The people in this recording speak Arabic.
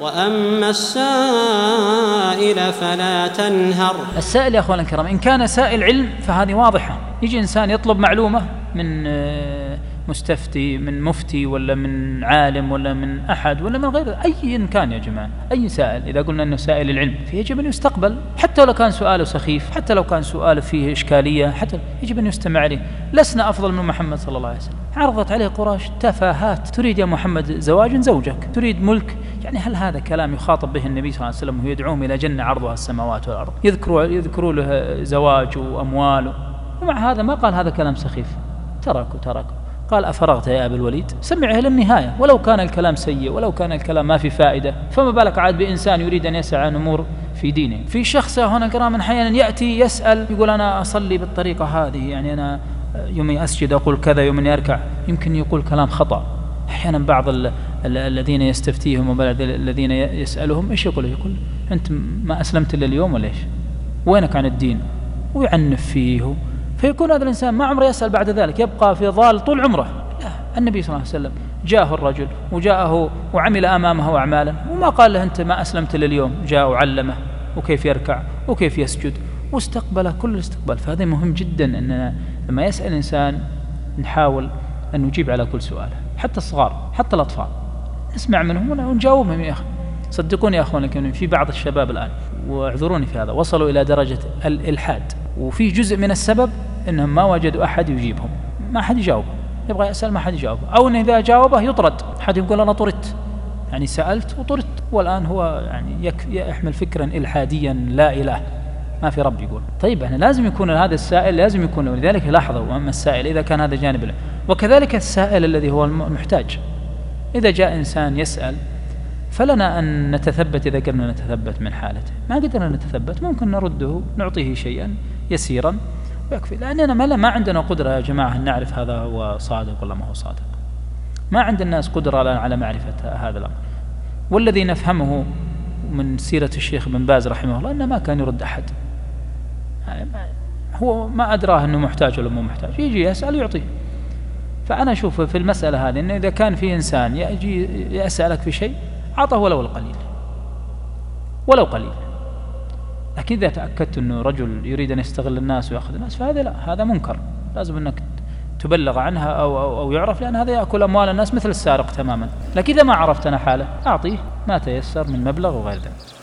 وأما السائل فلا تنهر. السائل يا اخواننا الكرام إن كان سائل علم فهذه واضحة. يجي إنسان يطلب معلومة من آه، مستفتي من مفتي ولا من عالم ولا من أحد ولا من غيره أي كان يا جماعة أي سائل. إذا قلنا إنه سائل العلم فيجب أن يستقبل. حتى لو كان سؤاله سخيف حتى لو كان سؤاله فيه إشكالية حتى يجب أن يستمع عليه لسنا أفضل من محمد صلى الله عليه وسلم. عرضت عليه قريش تفاهات. تريد يا محمد زواج زوجك تريد ملك يعني هل هذا كلام يخاطب به النبي صلى الله عليه وسلم ويدعوهم إلى جنة عرضها السماوات والأرض؟ يذكروا يذكروا له زواج واموال ومع هذا ما قال هذا كلام سخيف. تركوا تركوا قال أفرغت يا أبا الوليد؟ سمعه إلى النهاية. ولو كان الكلام سيء ولو كان الكلام ما في فائدة فما بالك عاد بإنسان يريد أن يسعى عن أمور في دينه؟ في شخص هنا كرام أحيانا يأتي يسأل يقول أنا أصلي بالطريقة هذه يعني أنا يوم أسجد أقول كذا يوم يركع يمكن يقول كلام خطأ. أحيانا بعض الذين يستفتيهم الذين يسألهم إيش يقول؟ يقول أنت ما أسلمت إلا اليوم ولا إيش؟ وينك عن الدين؟ ويعنف فيه. فيكون هذا الإنسان ما عمره يسأل بعد ذلك يبقى في ضال طول عمره. لا النبي صلى الله عليه وسلم جاءه الرجل وجاءه وعمل أمامه أعمالا وما قال له أنت ما أسلمت اليوم جاء وعلمه وكيف يركع وكيف يسجد واستقبله كل الاستقبال. فهذا مهم جدا أننا لما يسأل الإنسان نحاول أن نجيب على كل سؤاله حتى الصغار حتى الأطفال. نسمع منهم ونجاوبهم يا أخي. صدقوني يا أخواني في بعض الشباب الآن واعذروني في هذا وصلوا إلى درجة الإلحاد. وفي جزء من السبب إنهم ما وجدوا أحد يجيبهم. ما حد يجاوبه يبغى يسأل ما حد يجاوبه أو إن إذا جاوبه يطرد. حد يقول أنا طردت يعني سألت وطردت والآن هو يعني يحمل فكرا الحاديا لا إله. ما في رب يقول. طيب يعني لازم يكون هذا السائل لازم يكون. ولذلك لاحظوا واما السائل إذا كان هذا جانب له. وكذلك السائل الذي هو المحتاج. إذا جاء إنسان يسأل فلنا أن نتثبت إذا قدرنا نتثبت من حالته. ما قدرنا نتثبت ممكن نرده نعطيه شيئا يسيرا يكفي لأننا ما, ما عندنا قدرة يا جماعة أن نعرف هذا هو صادق ولا ما هو صادق. ما عند الناس قدرة على معرفة هذا الأمر. والذي نفهمه من سيرة الشيخ بن باز رحمه الله أنه ما كان يرد أحد. هو ما أدراه أنه محتاج ولا مو محتاج. يجي يسأل يعطيه. فأنا أشوف في المسألة هذه أنه إذا كان في إنسان يجي يسألك في شيء أعطه ولو القليل. ولو قليل. لكن إذا تأكدت أنه رجل يريد أن يستغل الناس ويأخذ الناس فهذا لا هذا منكر. لازم أنك تبلغ عنها أو, أو, أو يعرف لأن هذا يأكل أموال الناس مثل السارق تماما. لكن إذا ما عرفت أنا حاله أعطيه. ما تيسر من مبلغ وغير ذلك.